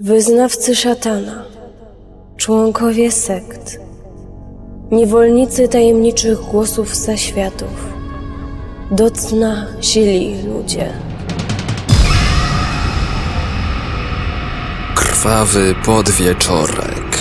Wyznawcy szatana, członkowie sekt, niewolnicy tajemniczych głosów zaświatów, do cna sili ludzie. Krwawy podwieczorek.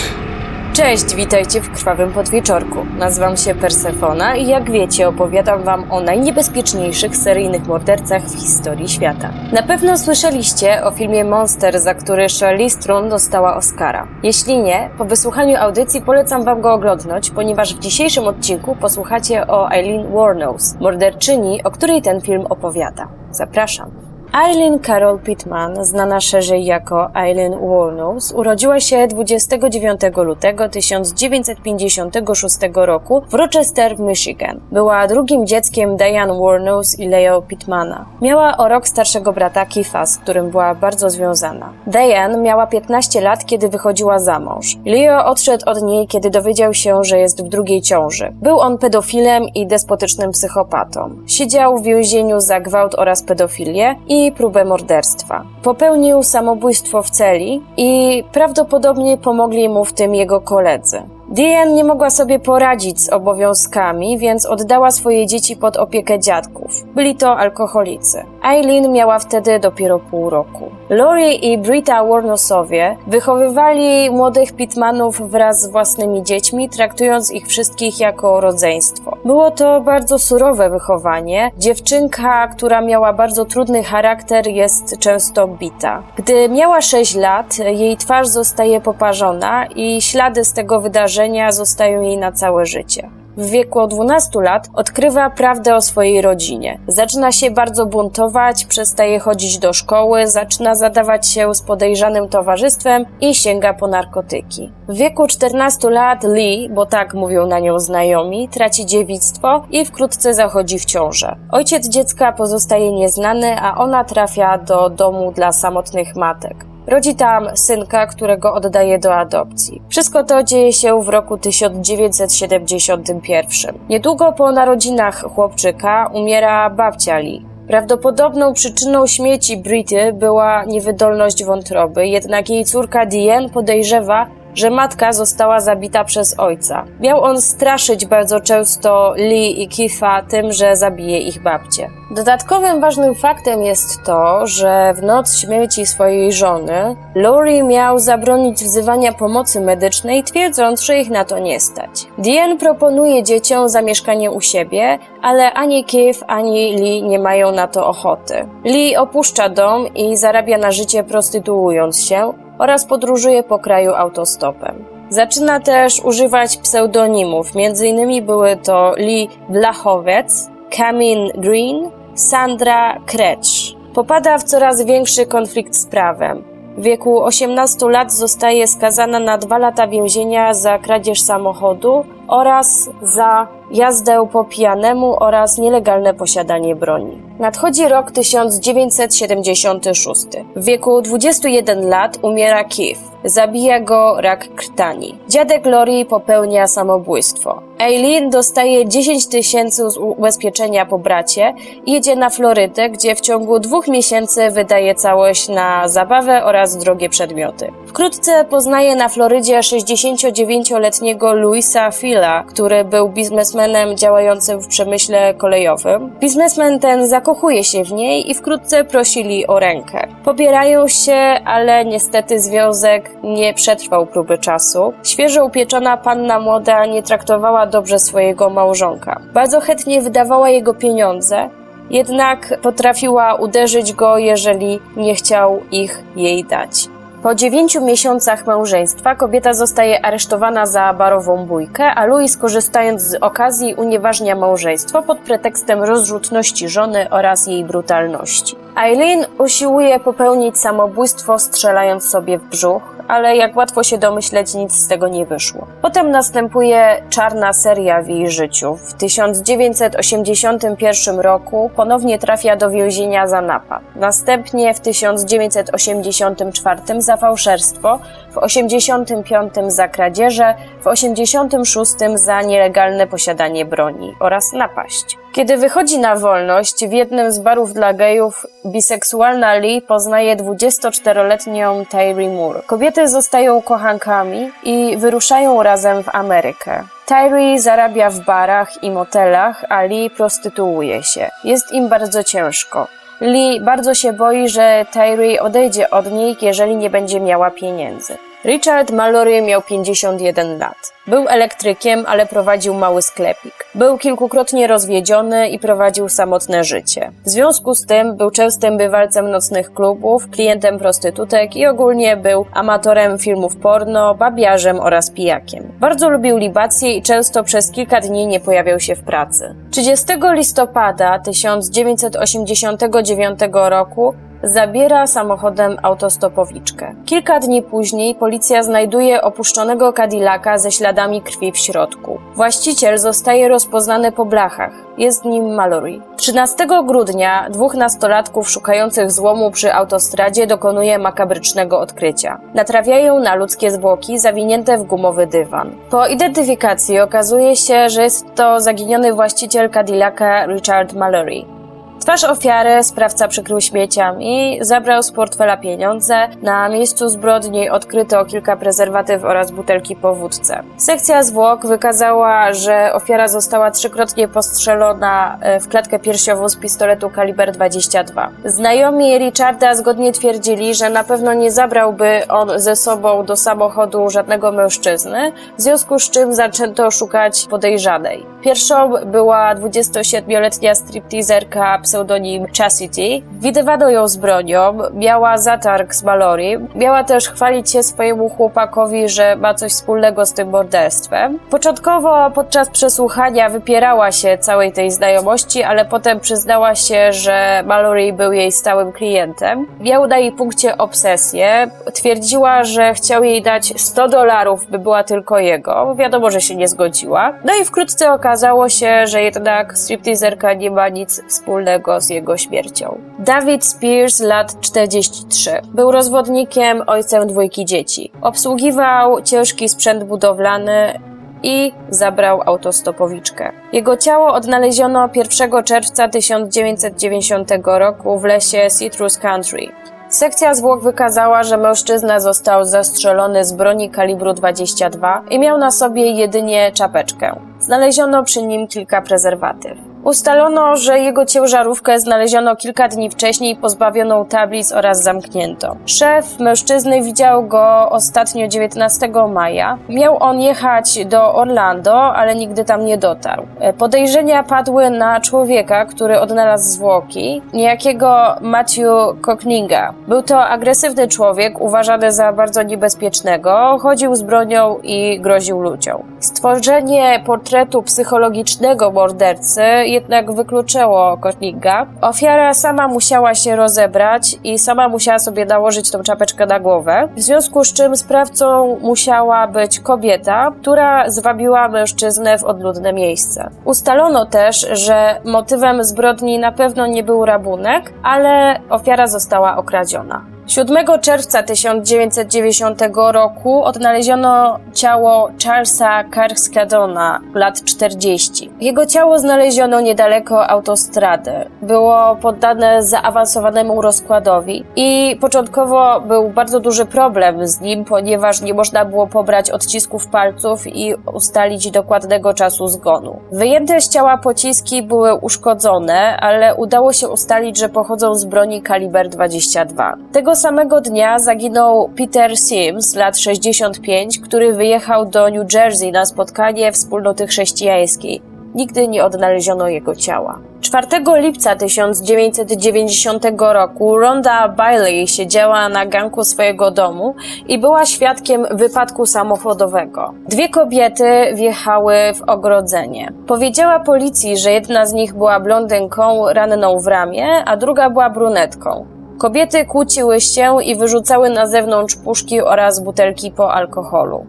Cześć, witajcie w Krwawym Podwieczorku. Nazywam się Persefona i jak wiecie opowiadam wam o najniebezpieczniejszych seryjnych mordercach w historii świata. Na pewno słyszeliście o filmie Monster, za który Charlize Theron dostała Oscara. Jeśli nie, po wysłuchaniu audycji polecam wam go oglądnąć, ponieważ w dzisiejszym odcinku posłuchacie o Eileen Warnos, morderczyni, o której ten film opowiada. Zapraszam. Eileen Carol Pittman, znana szerzej jako Eileen Warnos, urodziła się 29 lutego 1956 roku w Rochester, Michigan. Była drugim dzieckiem Diane Warnos i Leo Pittmana. Miała o rok starszego brata Keitha, z którym była bardzo związana. Diane miała 15 lat, kiedy wychodziła za mąż. Leo odszedł od niej, kiedy dowiedział się, że jest w drugiej ciąży. Był on pedofilem i despotycznym psychopatą. Siedział w więzieniu za gwałt oraz pedofilię i próbę morderstwa. Popełnił samobójstwo w celi i prawdopodobnie pomogli mu w tym jego koledzy. Diane nie mogła sobie poradzić z obowiązkami, więc oddała swoje dzieci pod opiekę dziadków. Byli to alkoholicy. Eileen miała wtedy dopiero pół roku. Lori i Brita Warnosowie wychowywali młodych Pitmanów wraz z własnymi dziećmi, traktując ich wszystkich jako rodzeństwo. Było to bardzo surowe wychowanie. Dziewczynka, która miała bardzo trudny charakter, jest często bita. Gdy miała 6 lat, jej twarz zostaje poparzona i ślady z tego wydarzenia zostają jej na całe życie. W wieku 12 lat odkrywa prawdę o swojej rodzinie. Zaczyna się bardzo buntować, przestaje chodzić do szkoły, zaczyna zadawać się z podejrzanym towarzystwem i sięga po narkotyki. W wieku 14 lat Lee, bo tak mówią na nią znajomi, traci dziewictwo i wkrótce zachodzi w ciążę. Ojciec dziecka pozostaje nieznany, a ona trafia do domu dla samotnych matek. Rodzi tam synka, którego oddaje do adopcji. Wszystko to dzieje się w roku 1971. Niedługo po narodzinach chłopczyka umiera babcia Lee. Prawdopodobną przyczyną śmieci Brity była niewydolność wątroby, jednak jej córka Diane podejrzewa, że matka została zabita przez ojca. Miał on straszyć bardzo często Lee i Keitha tym, że zabije ich babcię. Dodatkowym ważnym faktem jest to, że w noc śmierci swojej żony Lori miał zabronić wzywania pomocy medycznej, twierdząc, że ich na to nie stać. Diane proponuje dzieciom zamieszkanie u siebie, ale ani Keith, ani Lee nie mają na to ochoty. Lee opuszcza dom i zarabia na życie prostytuując się, oraz podróżuje po kraju autostopem. Zaczyna też używać pseudonimów, innymi były to Lee Blachowiec, Kamin Green, Sandra Krecz. Popada w coraz większy konflikt z prawem. W wieku 18 lat zostaje skazana na dwa lata więzienia za kradzież samochodu oraz za jazdę po pijanemu oraz nielegalne posiadanie broni. Nadchodzi rok 1976. W wieku 21 lat umiera Keith. Zabija go rak krtani. Dziadek Lori popełnia samobójstwo. Eileen dostaje 10 tysięcy z ubezpieczenia po bracie i jedzie na Florydę, gdzie w ciągu dwóch miesięcy wydaje całość na zabawę oraz drogie przedmioty. Wkrótce poznaje na Florydzie 69-letniego Louisa Phila, który był biznesmenem działającym w przemyśle kolejowym. Biznesmen ten zakochuje się w niej i wkrótce prosili o rękę. Pobierają się, ale niestety związek nie przetrwał próby czasu. Świeżo upieczona panna młoda nie traktowała dobrze swojego małżonka. Bardzo chętnie wydawała jego pieniądze, jednak potrafiła uderzyć go, jeżeli nie chciał ich jej dać. Po dziewięciu miesiącach małżeństwa kobieta zostaje aresztowana za barową bójkę, a Louis, korzystając z okazji, unieważnia małżeństwo pod pretekstem rozrzutności żony oraz jej brutalności. Eileen usiłuje popełnić samobójstwo, strzelając sobie w brzuch, ale jak łatwo się domyśleć, nic z tego nie wyszło. Potem następuje czarna seria w jej życiu. W 1981 roku ponownie trafia do więzienia za napad. Następnie w 1984 za fałszerstwo, w 85 za kradzieże, w 86 za nielegalne posiadanie broni oraz napaść. Kiedy wychodzi na wolność, w jednym z barów dla gejów biseksualna Lee poznaje 24-letnią Tyree Moore. Kobiety zostają kochankami i wyruszają razem w Amerykę. Tyree zarabia w barach i motelach, a Lee prostytuuje się. Jest im bardzo ciężko. Lee bardzo się boi, że Tyree odejdzie od niej, jeżeli nie będzie miała pieniędzy. Richard Mallory miał 51 lat. Był elektrykiem, ale prowadził mały sklepik. Był kilkukrotnie rozwiedziony i prowadził samotne życie. W związku z tym był częstym bywalcem nocnych klubów, klientem prostytutek i ogólnie był amatorem filmów porno, babiarzem oraz pijakiem. Bardzo lubił libację i często przez kilka dni nie pojawiał się w pracy. 30 listopada 1989 roku zabiera samochodem autostopowiczkę. Kilka dni później policja znajduje opuszczonego Cadillaca ze śladami krwi w środku. Właściciel zostaje rozpoznany po blachach. Jest nim Mallory. 13 grudnia dwóch nastolatków szukających złomu przy autostradzie dokonuje makabrycznego odkrycia. Natrafiają na ludzkie zwłoki zawinięte w gumowy dywan. Po identyfikacji okazuje się, że jest to zaginiony właściciel Cadillaca Richard Mallory. Twarz ofiary sprawca przykrył śmieciami, zabrał z portfela pieniądze. Na miejscu zbrodni odkryto kilka prezerwatyw oraz butelki po wódce. Sekcja zwłok wykazała, że ofiara została trzykrotnie postrzelona e, w klatkę piersiową z pistoletu kaliber 22. Znajomi Richarda zgodnie twierdzili, że na pewno nie zabrałby on ze sobą do samochodu żadnego mężczyzny, w związku z czym zaczęto szukać podejrzanej. Pierwszą była 27-letnia stripteaserka pseudonim Chastity. Widywano ją z bronią, miała zatarg z Mallory, miała też chwalić się swojemu chłopakowi, że ma coś wspólnego z tym morderstwem. Początkowo podczas przesłuchania wypierała się całej tej znajomości, ale potem przyznała się, że Mallory był jej stałym klientem. Miał na jej punkcie obsesję. Twierdziła, że chciał jej dać 100 dolarów, by była tylko jego. Wiadomo, że się nie zgodziła. No i wkrótce okazało się, że jednak stripteaserka nie ma nic wspólnego z jego śmiercią. David Spears, lat 43. Był rozwodnikiem, ojcem dwójki dzieci. Obsługiwał ciężki sprzęt budowlany i zabrał autostopowiczkę. Jego ciało odnaleziono 1 czerwca 1990 roku w lesie Citrus Country. Sekcja zwłok wykazała, że mężczyzna został zastrzelony z broni kalibru 22 i miał na sobie jedynie czapeczkę. Znaleziono przy nim kilka prezerwatyw. Ustalono, że jego ciężarówkę znaleziono kilka dni wcześniej pozbawioną tablic oraz zamknięto. Szef mężczyzny widział go ostatnio 19 maja. Miał on jechać do Orlando, ale nigdy tam nie dotarł. Podejrzenia padły na człowieka, który odnalazł zwłoki, niejakiego Matthew Cockninga. Był to agresywny człowiek, uważany za bardzo niebezpiecznego, chodził z bronią i groził ludziom. Stworzenie portretu psychologicznego mordercy jednak wykluczyło Kotlinga. Ofiara sama musiała się rozebrać i sama musiała sobie nałożyć tą czapeczkę na głowę, w związku z czym sprawcą musiała być kobieta, która zwabiła mężczyznę w odludne miejsce. Ustalono też, że motywem zbrodni na pewno nie był rabunek, ale ofiara została okradziona. 7 czerwca 1990 roku odnaleziono ciało Charlesa Carskadona, lat 40. Jego ciało znaleziono niedaleko autostrady. Było poddane zaawansowanemu rozkładowi i początkowo był bardzo duży problem z nim, ponieważ nie można było pobrać odcisków palców i ustalić dokładnego czasu zgonu. Wyjęte z ciała pociski były uszkodzone, ale udało się ustalić, że pochodzą z broni kaliber 22. Tego samego dnia zaginął Peter Sims, lat 65, który wyjechał do New Jersey na spotkanie wspólnoty chrześcijańskiej. Nigdy nie odnaleziono jego ciała. 4 lipca 1990 roku Rhonda Bailey siedziała na ganku swojego domu i była świadkiem wypadku samochodowego. Dwie kobiety wjechały w ogrodzenie. Powiedziała policji, że jedna z nich była blondynką ranną w ramię, a druga była brunetką. Kobiety kłóciły się i wyrzucały na zewnątrz puszki oraz butelki po alkoholu.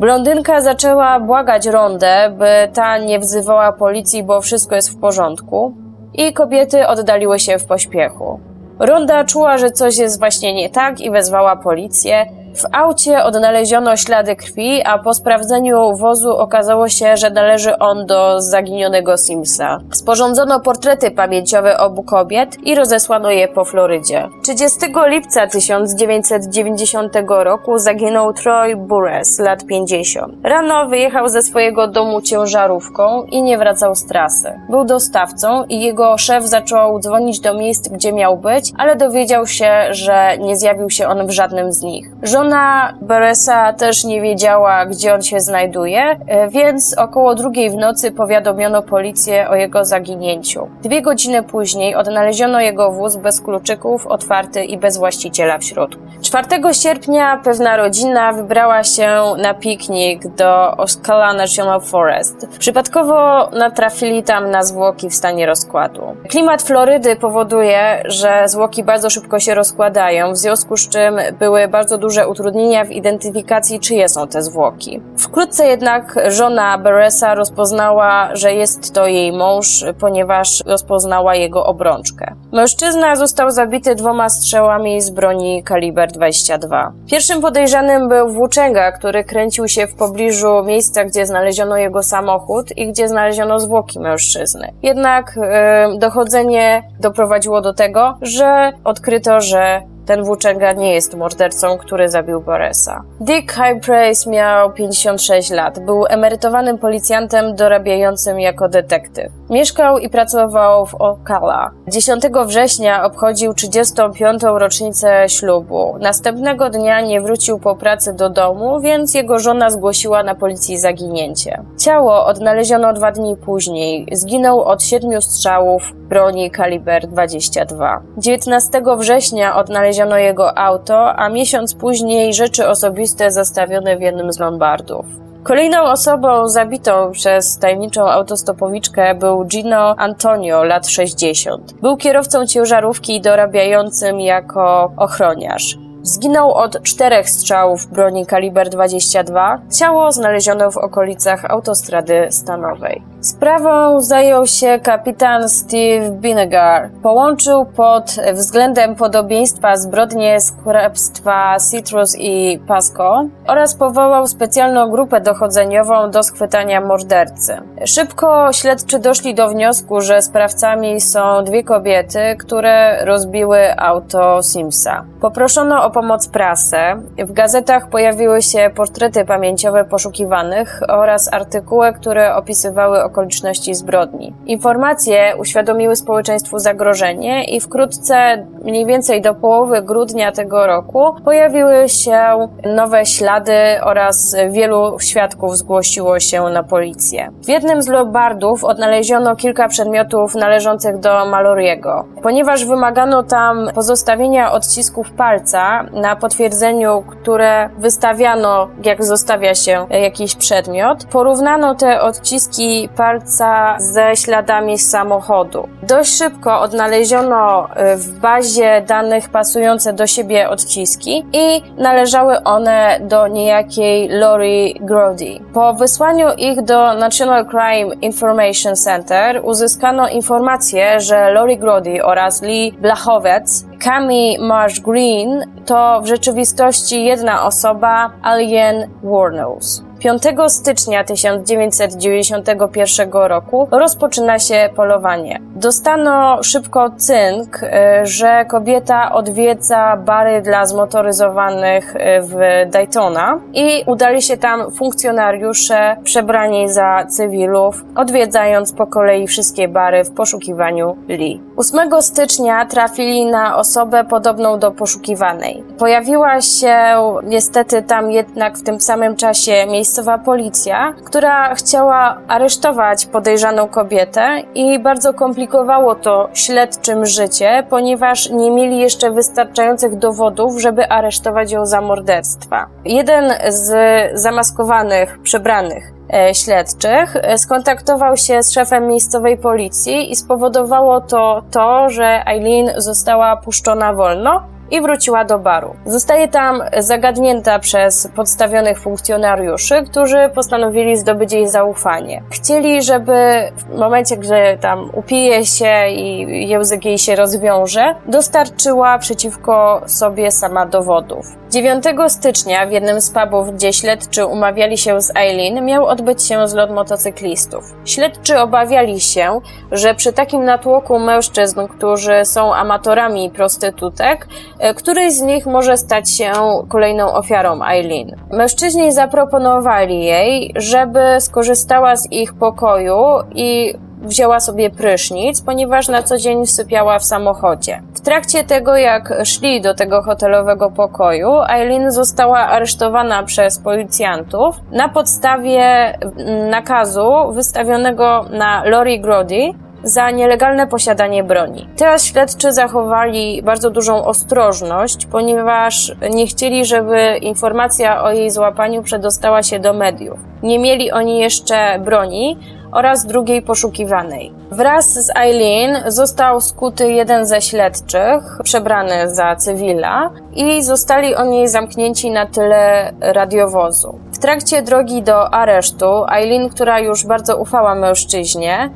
Blondynka zaczęła błagać Rondę, by ta nie wzywała policji, bo wszystko jest w porządku, i kobiety oddaliły się w pośpiechu. Ronda czuła, że coś jest właśnie nie tak i wezwała policję. W aucie odnaleziono ślady krwi, a po sprawdzeniu wozu okazało się, że należy on do zaginionego Simsa. Sporządzono portrety pamięciowe obu kobiet i rozesłano je po Florydzie. 30 lipca 1990 roku zaginął Troy Burres, lat 50. Rano wyjechał ze swojego domu ciężarówką i nie wracał z trasy. Był dostawcą i jego szef zaczął dzwonić do miejsc, gdzie miał być, ale dowiedział się, że nie zjawił się on w żadnym z nich. Żona Beresa też nie wiedziała, gdzie on się znajduje, e, więc około drugiej w nocy powiadomiono policję o jego zaginięciu. Dwie godziny później odnaleziono jego wóz bez kluczyków, otwarty i bez właściciela w środku. 4 sierpnia pewna rodzina wybrała się na piknik do Oscala National Forest. Przypadkowo natrafili tam na zwłoki w stanie rozkładu. Klimat Florydy powoduje, że zwłoki bardzo szybko się rozkładają, w związku z czym były bardzo duże utrudnienia w identyfikacji, czyje są te zwłoki. Wkrótce jednak żona Beresa rozpoznała, że jest to jej mąż, ponieważ rozpoznała jego obrączkę. Mężczyzna został zabity dwoma strzałami z broni kaliber 22. Pierwszym podejrzanym był włóczęga, który kręcił się w pobliżu miejsca, gdzie znaleziono jego samochód i gdzie znaleziono zwłoki mężczyzny. Jednak yy, dochodzenie doprowadziło do tego, że odkryto, że ten włóczęga nie jest mordercą, który zabił Boresa. Dick Highpraise miał 56 lat. Był emerytowanym policjantem dorabiającym jako detektyw. Mieszkał i pracował w Ocala. 10 września obchodził 35. rocznicę ślubu. Następnego dnia nie wrócił po pracy do domu, więc jego żona zgłosiła na policji zaginięcie. Ciało odnaleziono dwa dni później. Zginął od siedmiu strzałów broni kaliber 22. 19 września odnaleziono znaleziono jego auto, a miesiąc później rzeczy osobiste zastawione w jednym z lombardów. Kolejną osobą zabitą przez tajemniczą autostopowiczkę był Gino Antonio, lat 60. Był kierowcą ciężarówki dorabiającym jako ochroniarz. Zginął od czterech strzałów broni kaliber 22. Ciało znaleziono w okolicach autostrady stanowej. Sprawą zajął się kapitan Steve Binegar. Połączył pod względem podobieństwa zbrodnie z Citrus i Pasco oraz powołał specjalną grupę dochodzeniową do schwytania mordercy. Szybko śledczy doszli do wniosku, że sprawcami są dwie kobiety, które rozbiły auto Simsa. Poproszono o pomoc prasę. W gazetach pojawiły się portrety pamięciowe poszukiwanych oraz artykuły, które opisywały okoliczności zbrodni. Informacje uświadomiły społeczeństwu zagrożenie i wkrótce, mniej więcej do połowy grudnia tego roku, pojawiły się nowe ślady oraz wielu świadków zgłosiło się na policję. W jednym z lombardów odnaleziono kilka przedmiotów należących do Maloriego. Ponieważ wymagano tam pozostawienia odcisków palca na potwierdzeniu, które wystawiano, jak zostawia się jakiś przedmiot, porównano te odciski palca ze śladami samochodu. Dość szybko odnaleziono y, w bazie danych pasujące do siebie odciski i należały one do niejakiej Lori Grody. Po wysłaniu ich do National Crime Information Center uzyskano informację, że Lori Grody oraz Lee Blachowec Cami Marsh Green to w rzeczywistości jedna osoba, Alien Warnos. 5 stycznia 1991 roku rozpoczyna się polowanie. Dostano szybko cynk, y, że kobieta odwiedza bary dla zmotoryzowanych y, w Daytona i udali się tam funkcjonariusze przebrani za cywilów, odwiedzając po kolei wszystkie bary w poszukiwaniu Lee. 8 stycznia trafili na osobę podobną do poszukiwanej. Pojawiła się niestety tam jednak w tym samym czasie miejscowa policja, która chciała aresztować podejrzaną kobietę i bardzo komplikowało to śledczym życie, ponieważ nie mieli jeszcze wystarczających dowodów, żeby aresztować ją za morderstwa. Jeden z zamaskowanych, przebranych E, śledczych e, skontaktował się z szefem miejscowej policji i spowodowało to to, że Eileen została puszczona wolno i wróciła do baru. Zostaje tam zagadnięta przez podstawionych funkcjonariuszy, którzy postanowili zdobyć jej zaufanie. Chcieli, żeby w momencie, gdy tam upije się i język jej się rozwiąże, dostarczyła przeciwko sobie sama dowodów. 9 stycznia w jednym z pubów, gdzie śledczy umawiali się z Eileen, miał odbyć się zlot motocyklistów. Śledczy obawiali się, że przy takim natłoku mężczyzn, którzy są amatorami prostytutek, któryś z nich może stać się kolejną ofiarą Eileen. Mężczyźni zaproponowali jej, żeby skorzystała z ich pokoju i wzięła sobie prysznic, ponieważ na co dzień sypiała w samochodzie. W trakcie tego, jak szli do tego hotelowego pokoju, Eileen została aresztowana przez policjantów na podstawie nakazu wystawionego na Lori Grody, za nielegalne posiadanie broni. Teraz śledczy zachowali bardzo dużą ostrożność, ponieważ nie chcieli, żeby informacja o jej złapaniu przedostała się do mediów. Nie mieli oni jeszcze broni, oraz drugiej poszukiwanej. Wraz z Eileen został skuty jeden ze śledczych, przebrany za cywila, i zostali oni zamknięci na tyle radiowozu. W trakcie drogi do aresztu, Eileen, która już bardzo ufała mężczyźnie,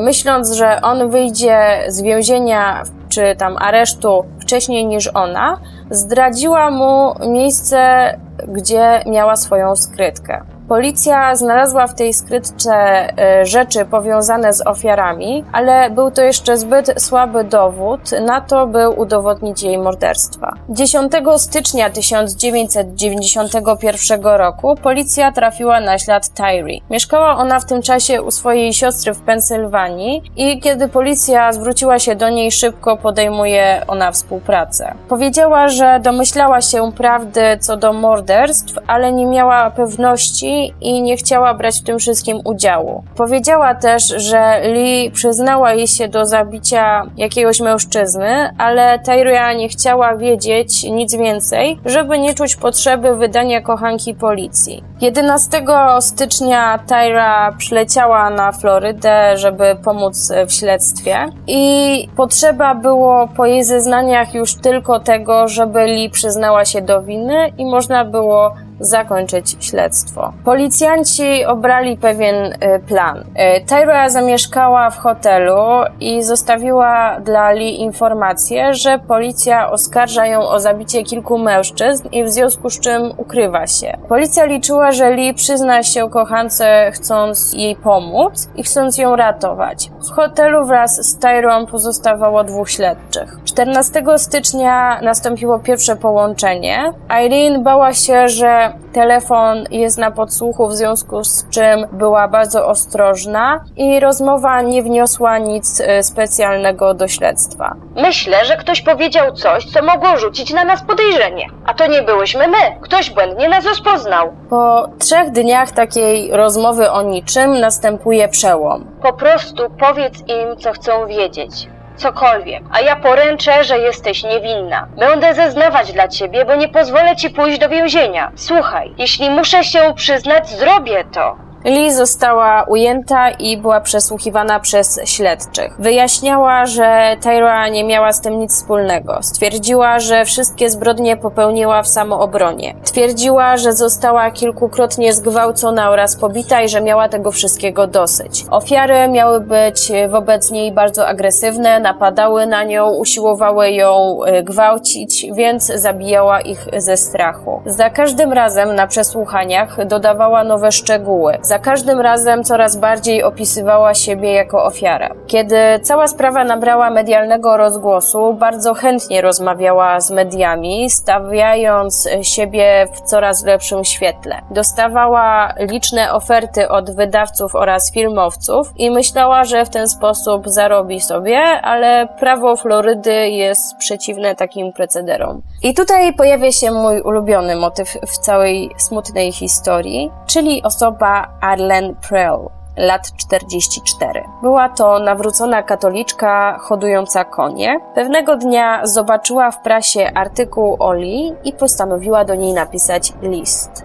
myśląc, że on wyjdzie z więzienia czy tam aresztu wcześniej niż ona, zdradziła mu miejsce, gdzie miała swoją skrytkę. Policja znalazła w tej skrytce e, rzeczy powiązane z ofiarami, ale był to jeszcze zbyt słaby dowód na to, by udowodnić jej morderstwa. 10 stycznia 1991 roku policja trafiła na ślad Tyree. Mieszkała ona w tym czasie u swojej siostry w Pensylwanii i kiedy policja zwróciła się do niej, szybko podejmuje ona współpracę. Powiedziała, że domyślała się prawdy co do morderstw, ale nie miała pewności, i nie chciała brać w tym wszystkim udziału. Powiedziała też, że Lee przyznała jej się do zabicia jakiegoś mężczyzny, ale Tyria nie chciała wiedzieć nic więcej, żeby nie czuć potrzeby wydania kochanki policji. 11 stycznia Tyra przyleciała na Florydę, żeby pomóc w śledztwie i potrzeba było po jej zeznaniach już tylko tego, żeby Lee przyznała się do winy i można było zakończyć śledztwo. Policjanci obrali pewien y, plan. Y, Tyra zamieszkała w hotelu i zostawiła dla Lee informację, że policja oskarża ją o zabicie kilku mężczyzn i w związku z czym ukrywa się. Policja liczyła, że Lee przyzna się kochance chcąc jej pomóc i chcąc ją ratować. W hotelu wraz z Tyrą pozostawało dwóch śledczych. 14 stycznia nastąpiło pierwsze połączenie. Irene bała się, że telefon jest na podsłuchu, w związku z czym była bardzo ostrożna i rozmowa nie wniosła nic e, specjalnego do śledztwa. Myślę, że ktoś powiedział coś, co mogło rzucić na nas podejrzenie. A to nie byłyśmy my. Ktoś błędnie nas rozpoznał. Po trzech dniach takiej rozmowy o niczym następuje przełom. Po prostu powiedz im, co chcą wiedzieć cokolwiek, a ja poręczę, że jesteś niewinna. Będę zeznawać dla ciebie, bo nie pozwolę ci pójść do więzienia. Słuchaj, jeśli muszę się przyznać, zrobię to. Lee została ujęta i była przesłuchiwana przez śledczych. Wyjaśniała, że Tyra nie miała z tym nic wspólnego. Stwierdziła, że wszystkie zbrodnie popełniła w samoobronie. Twierdziła, że została kilkukrotnie zgwałcona oraz pobita i że miała tego wszystkiego dosyć. Ofiary miały być wobec niej bardzo agresywne, napadały na nią, usiłowały ją e, gwałcić, więc zabijała ich ze strachu. Za każdym razem na przesłuchaniach dodawała nowe szczegóły. Za każdym razem coraz bardziej opisywała siebie jako ofiarę. Kiedy cała sprawa nabrała medialnego rozgłosu, bardzo chętnie rozmawiała z mediami, stawiając siebie w coraz lepszym świetle. Dostawała liczne oferty od wydawców oraz filmowców i myślała, że w ten sposób zarobi sobie, ale prawo Florydy jest przeciwne takim procederom. I tutaj pojawia się mój ulubiony motyw w całej smutnej historii, czyli osoba Arlene Prell, lat 44. Była to nawrócona katoliczka hodująca konie. Pewnego dnia zobaczyła w prasie artykuł Oli i postanowiła do niej napisać list.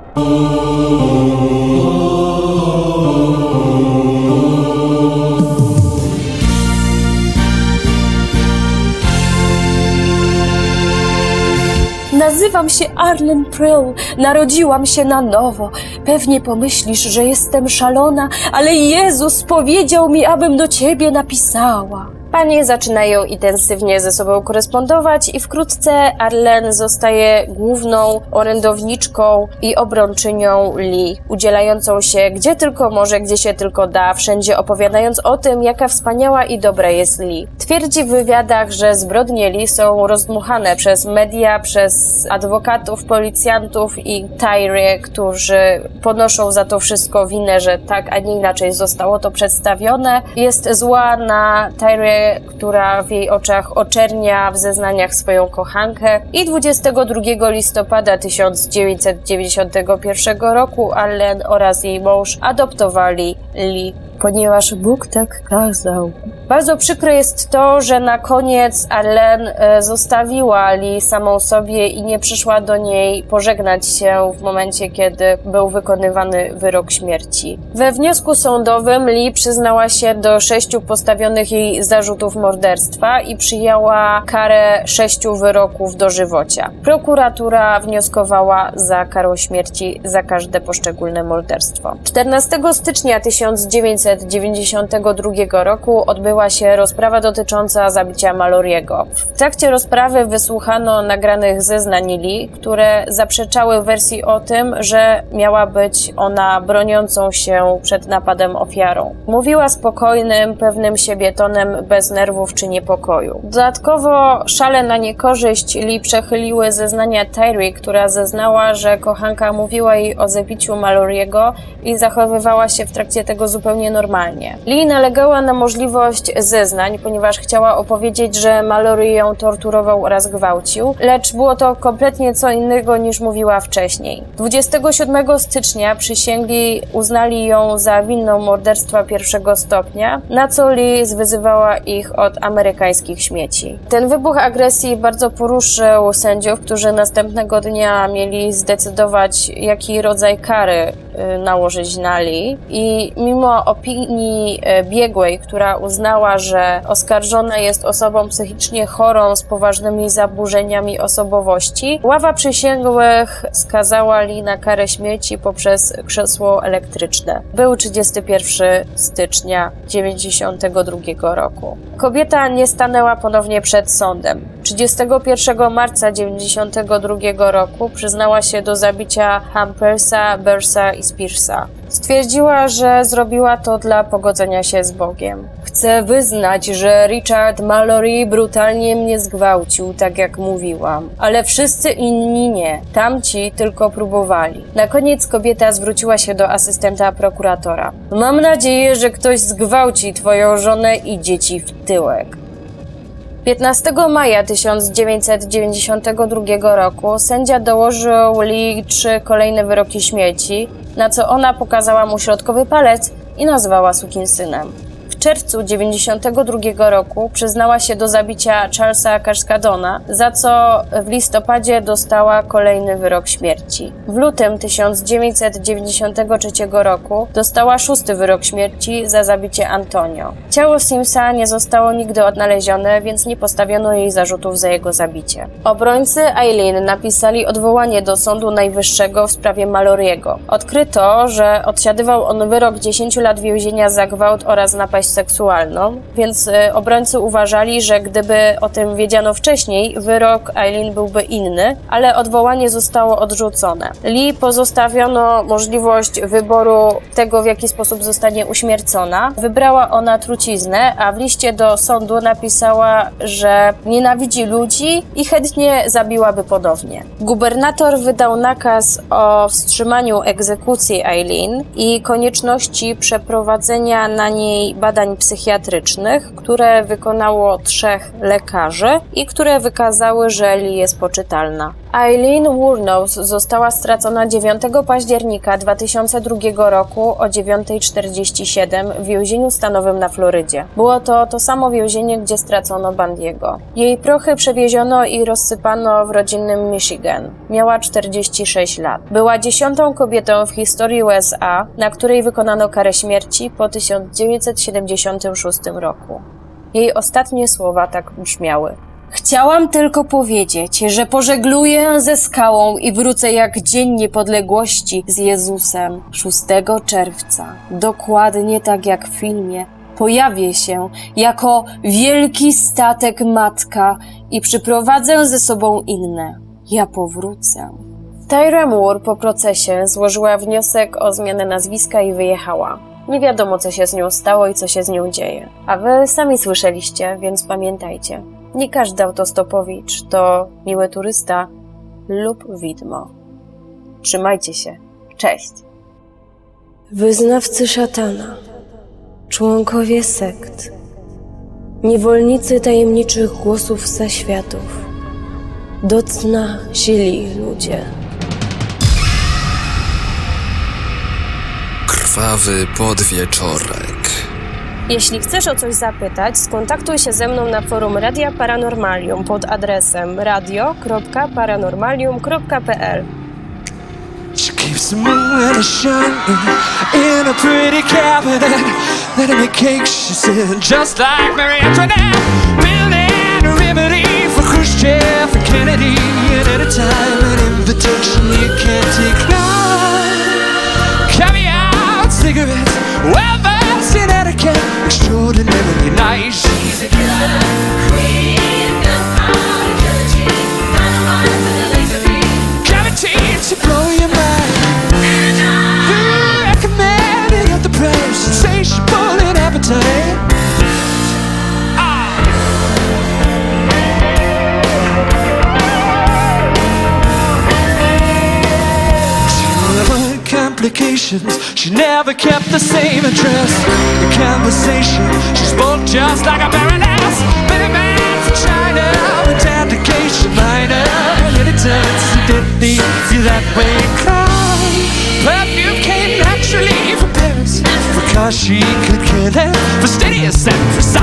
Nazywam się Arlen Prill. Narodziłam się na nowo. Pewnie pomyślisz, że jestem szalona, ale Jezus powiedział mi, abym do ciebie napisała. Panie zaczynają intensywnie ze sobą korespondować i wkrótce Arlen zostaje główną orędowniczką i obrończynią Lee, udzielającą się gdzie tylko może, gdzie się tylko da, wszędzie opowiadając o tym, jaka wspaniała i dobra jest Lee. Twierdzi w wywiadach, że zbrodnie Lee są rozdmuchane przez media, przez adwokatów, policjantów i Tyree, którzy ponoszą za to wszystko winę, że tak, a nie inaczej zostało to przedstawione. Jest zła na Tyree która w jej oczach oczernia w zeznaniach swoją kochankę i 22 listopada 1991 roku Allen oraz jej mąż adoptowali Lee, ponieważ Bóg tak kazał. Bardzo przykre jest to, że na koniec Arlen e, zostawiła Lee samą sobie i nie przyszła do niej pożegnać się w momencie, kiedy był wykonywany wyrok śmierci. We wniosku sądowym Lee przyznała się do sześciu postawionych jej zarzutów morderstwa i przyjęła karę sześciu wyroków dożywocia. Prokuratura wnioskowała za karą śmierci za każde poszczególne morderstwo. 14 stycznia 1992 roku odbyła się rozprawa dotycząca zabicia Maloriego. W trakcie rozprawy wysłuchano nagranych zeznań Lili, które zaprzeczały wersji o tym, że miała być ona broniącą się przed napadem ofiarą. Mówiła spokojnym, pewnym siebie tonem, bez nerwów czy niepokoju. Dodatkowo szale na niekorzyść Lee przechyliły zeznania Terry, która zeznała, że kochanka mówiła jej o zabiciu Maloriego i zachowywała się w trakcie tego zupełnie normalnie. Lee nalegała na możliwość zeznań, ponieważ chciała opowiedzieć, że Mallory ją torturował oraz gwałcił, lecz było to kompletnie co innego niż mówiła wcześniej. 27 stycznia przysięgli uznali ją za winną morderstwa pierwszego stopnia, na co Lee zwyzywała ich od amerykańskich śmieci. Ten wybuch agresji bardzo poruszył sędziów, którzy następnego dnia mieli zdecydować, jaki rodzaj kary y, nałożyć na Lee i mimo opinii y, biegłej, która uznała, że oskarżona jest osobą psychicznie chorą z poważnymi zaburzeniami osobowości, ława przysięgłych skazała Li na karę śmierci poprzez krzesło elektryczne. Był 31 stycznia 1992 roku. Kobieta nie stanęła ponownie przed sądem. 31 marca 1992 roku przyznała się do zabicia Hampersa, Bersa i Spearsa. Stwierdziła, że zrobiła to dla pogodzenia się z Bogiem. Chcę wyznać, że Richard Mallory brutalnie mnie zgwałcił, tak jak mówiłam, ale wszyscy inni nie. Tamci tylko próbowali. Na koniec kobieta zwróciła się do asystenta prokuratora. Mam nadzieję, że ktoś zgwałci twoją żonę i dzieci w tyłek. 15 maja 1992 roku sędzia dołożył Lee trzy kolejne wyroki śmierci, na co ona pokazała mu środkowy palec i nazwała sukinsynem czerwcu 92 roku przyznała się do zabicia Charlesa Cascadona, za co w listopadzie dostała kolejny wyrok śmierci. W lutym 1993 roku dostała szósty wyrok śmierci za zabicie Antonio. Ciało Simsa nie zostało nigdy odnalezione, więc nie postawiono jej zarzutów za jego zabicie. Obrońcy Eileen napisali odwołanie do Sądu Najwyższego w sprawie Maloriego. Odkryto, że odsiadywał on wyrok 10 lat więzienia za gwałt oraz napaść seksualną, więc e, obrońcy uważali, że gdyby o tym wiedziano wcześniej, wyrok Eileen byłby inny, ale odwołanie zostało odrzucone. Lee pozostawiono możliwość wyboru tego, w jaki sposób zostanie uśmiercona. Wybrała ona truciznę, a w liście do sądu napisała, że nienawidzi ludzi i chętnie zabiłaby ponownie. Gubernator wydał nakaz o wstrzymaniu egzekucji Eileen i konieczności przeprowadzenia na niej badań badań psychiatrycznych, które wykonało trzech lekarzy i które wykazały, że Lee jest poczytalna. Eileen Wurnows została stracona 9 października 2002 roku o 9.47 w więzieniu stanowym na Florydzie. Było to to samo więzienie, gdzie stracono Bandiego. Jej prochy przewieziono i rozsypano w rodzinnym Michigan. Miała 46 lat. Była dziesiątą kobietą w historii USA, na której wykonano karę śmierci po 1976 roku. Jej ostatnie słowa tak brzmiały. Chciałam tylko powiedzieć, że pożegluję ze skałą i wrócę jak Dzień Niepodległości z Jezusem 6 czerwca. Dokładnie tak jak w filmie. Pojawię się jako wielki statek matka i przyprowadzę ze sobą inne. Ja powrócę. Tyra Moore po procesie złożyła wniosek o zmianę nazwiska i wyjechała. Nie wiadomo, co się z nią stało i co się z nią dzieje. A wy sami słyszeliście, więc pamiętajcie. Nie każdy autostopowicz to miły turysta lub widmo. Trzymajcie się. Cześć. Wyznawcy szatana, członkowie sekt, niewolnicy tajemniczych głosów zaświatów, do cna źli ludzie. Krwawy podwieczorek. Jeśli chcesz o coś zapytać, skontaktuj się ze mną na forum Radia Paranormalium pod adresem radio.paranormalium.pl She keeps the moon and shining in a pretty cabinet. Letting me cake, she said, just like Mary Antoinette. Building a remedy for Khrushchev and Kennedy. And anytime an invitation you can't decline. Cigarettes, well versed in etiquette. Extraordinarily nice. She's a killer never kept the same address. The conversation, she spoke just like a baroness. Many man from China, with dedication minor. And anytime she didn't feel that way. Come, perfume came naturally from Paris. Because she could kill it, fastidious and precise.